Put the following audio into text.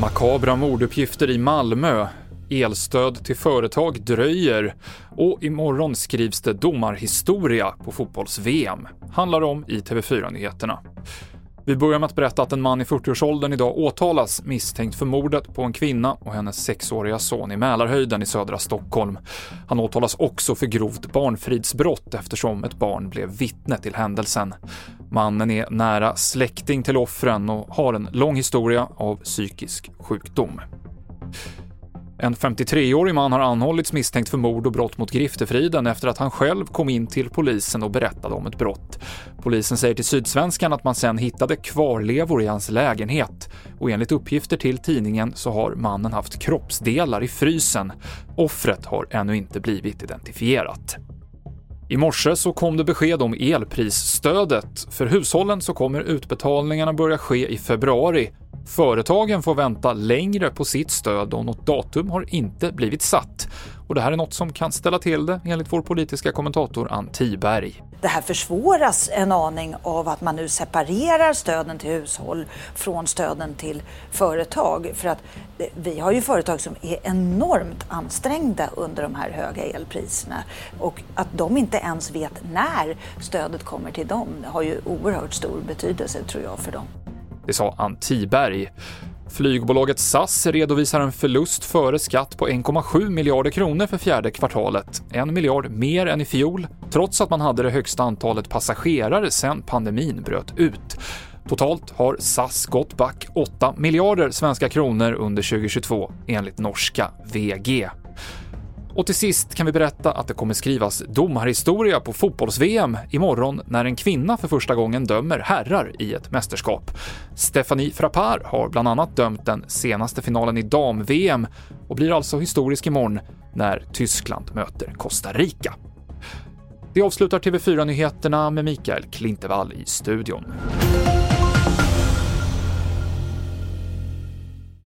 Makabra morduppgifter i Malmö. Elstöd till företag dröjer. Och imorgon skrivs det domarhistoria på fotbolls-VM. Handlar om i TV4-nyheterna. Vi börjar med att berätta att en man i 40-årsåldern idag åtalas misstänkt för mordet på en kvinna och hennes sexåriga son i Mälarhöjden i södra Stockholm. Han åtalas också för grovt barnfridsbrott eftersom ett barn blev vittne till händelsen. Mannen är nära släkting till offren och har en lång historia av psykisk sjukdom. En 53-årig man har anhållits misstänkt för mord och brott mot griftefriden efter att han själv kom in till polisen och berättade om ett brott. Polisen säger till Sydsvenskan att man sen hittade kvarlevor i hans lägenhet och enligt uppgifter till tidningen så har mannen haft kroppsdelar i frysen. Offret har ännu inte blivit identifierat. I morse så kom det besked om elprisstödet. För hushållen så kommer utbetalningarna börja ske i februari Företagen får vänta längre på sitt stöd och något datum har inte blivit satt. Och det här är något som kan ställa till det, enligt vår politiska kommentator Ann Tiberg. Det här försvåras en aning av att man nu separerar stöden till hushåll från stöden till företag. För att vi har ju företag som är enormt ansträngda under de här höga elpriserna. Och att de inte ens vet när stödet kommer till dem har ju oerhört stor betydelse tror jag för dem. Det sa Ann Tiberg. Flygbolaget SAS redovisar en förlust före skatt på 1,7 miljarder kronor för fjärde kvartalet, en miljard mer än i fjol, trots att man hade det högsta antalet passagerare sedan pandemin bröt ut. Totalt har SAS gått back 8 miljarder svenska kronor under 2022 enligt norska VG. Och till sist kan vi berätta att det kommer skrivas domarhistoria på fotbolls-VM imorgon när en kvinna för första gången dömer herrar i ett mästerskap. Stephanie Frappart har bland annat dömt den senaste finalen i dam-VM och blir alltså historisk imorgon när Tyskland möter Costa Rica. Det avslutar TV4-nyheterna med Mikael Klintevall i studion.